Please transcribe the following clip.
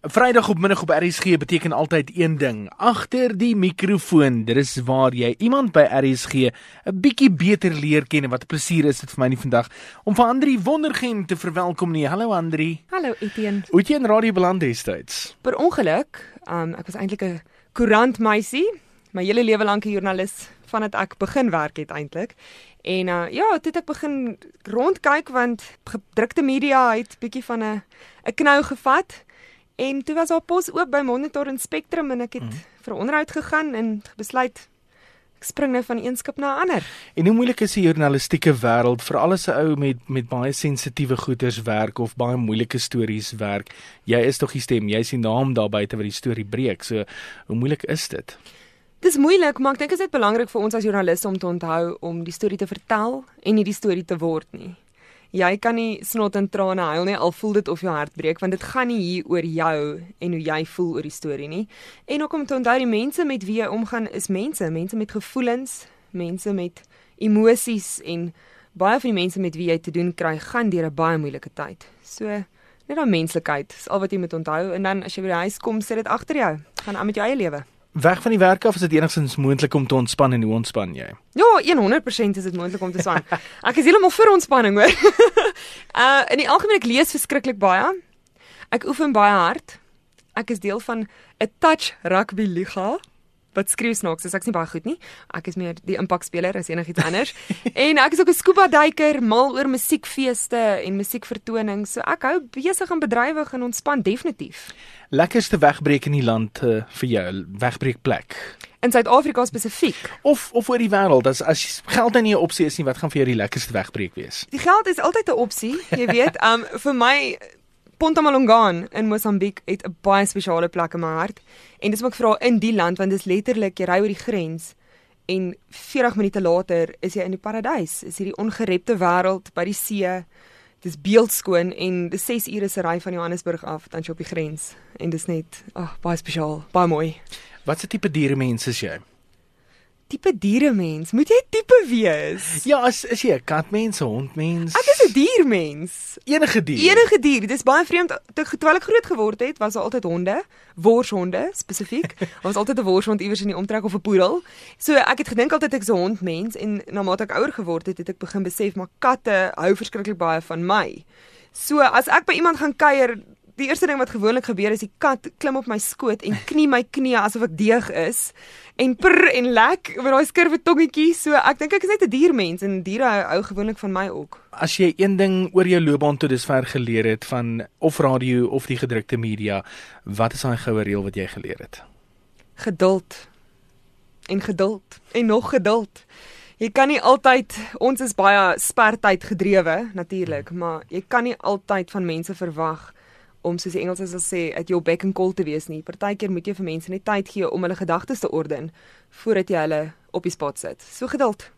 Vrydag op middag op RSG beteken altyd een ding. Agter die mikrofoon, dit is waar jy iemand by RSG 'n bietjie beter leer ken en wat 'n plesier is dit vir my nie vandag om vir Andri Wondergem te verwelkom nie. Hallo Andri. Hallo Etienne. Hoe het jy in radio beland destyds? Per ongeluk, um, ek was eintlik 'n koerantmeisie, my hele lewe lank 'n joernalis vandat ek begin werk het eintlik. En uh, ja, toe het ek begin rondkyk want gedrukte media het bietjie van 'n 'n knou gevat. En toe was haar pos oop by Monitor en Spectrum en ek het mm. vir onderhoud gegaan en besluit ek spring nou van een skip na 'n ander. En hoe moeilik is die journalistieke wêreld vir al 'n ou met met baie sensitiewe goeters werk of baie moeilike stories werk? Jy is tog die stem, jy's die naam daar buite wat die storie breek. So hoe moeilik is dit? Dis moeilik, maar ek dink dit is belangrik vir ons as joernaliste om te onthou om die storie te vertel en nie die storie te word nie jy kan nie snot en trane huil nie al voel dit of jou hart breek want dit gaan nie hier oor jou en hoe jy voel oor die storie nie. En ook om te onthou die mense met wie jy omgaan is mense, mense met gevoelens, mense met emosies en baie van die mense met wie jy te doen kry gaan deur 'n baie moeilike tyd. So net daai menslikheid is al wat jy moet onthou en dan as jy by die huis kom, sit dit agter jou. Gaan aan met jou eie lewe weg van die werk af is dit enigstens moontlik om te ontspan en hoe ontspan jy? Ja, 100% is dit moontlik om te ontspan. ek is heeltemal vir ontspanning hoor. uh in die algemeen ek lees verskriklik baie. Ek oefen baie hard. Ek is deel van 'n touch rugby liga wat skryf snaaks, so ek's nie baie goed nie. Ek is meer die impakspeler as enigiets anders. en ek is ook 'n scuba duiker, mal oor musiekfeeste en musiekvertonings. So ek hou besig en bedrywig en ontspan definitief. Lekkerste wegbreek in die land uh, vir jou, wegbreekplek. In Suid-Afrika spesifiek of of oor die wêreld as as geld nie 'n opsie is nie, wat gaan vir jou die lekkerste wegbreek wees? Die geld is altyd 'n opsie, jy weet. Um vir my Ponta Malongan in Mosambiek het 'n baie spesiale plek in my hart. En dis wat ek vra in die land want dit is letterlik jy ry oor die grens en 40 minute later is jy in die paradys. Is hierdie ongerepte wêreld by die see. Dis beeldskoon en dis 6 ure se ry van Johannesburg af dan jy op die grens en dis net ag oh, baie spesiaal, baie mooi. Wat se tipe diere mens is jy? Tipe dieremens? Moet jy tipe wees? Ja, as is jy 'n katmens, 'n hondmens? Ek is 'n diermens. Enige dier. Enige dier. Dis baie vreemd. Toe ek groot geword het, was daar altyd honde, worshonde spesifiek. Ons was altyd 'n worshond iewers in die omtrek of 'n poedel. So ek het gedink altyd ek is 'n hondmens en na mate ek ouer geword het, het ek begin besef maar katte hou verskriklik baie van my. So as ek by iemand gaan kuier, die eerste ding wat gewoonlik gebeur is die kat klim op my skoot en knie my knie asof ek deeg is en prr en lek met daai skurwe tongetjie. So ek dink ek is net 'n diermens en diere hou, hou gewoonlik van my ook. As jy een ding oor jou loopbaan tot dusver geleer het van of radio of die gedrukte media, wat is daai goue reël wat jy geleer het? Geduld. En geduld en nog geduld. Jy kan nie altyd ons is baie spertyd gedrewe natuurlik, maar jy kan nie altyd van mense verwag om soos die Engelsers sal sê at your beck and call te wees nie. Partykeer moet jy vir mense net tyd gee om hulle gedagtes te orden voordat jy hulle op die spot sit. So geduld.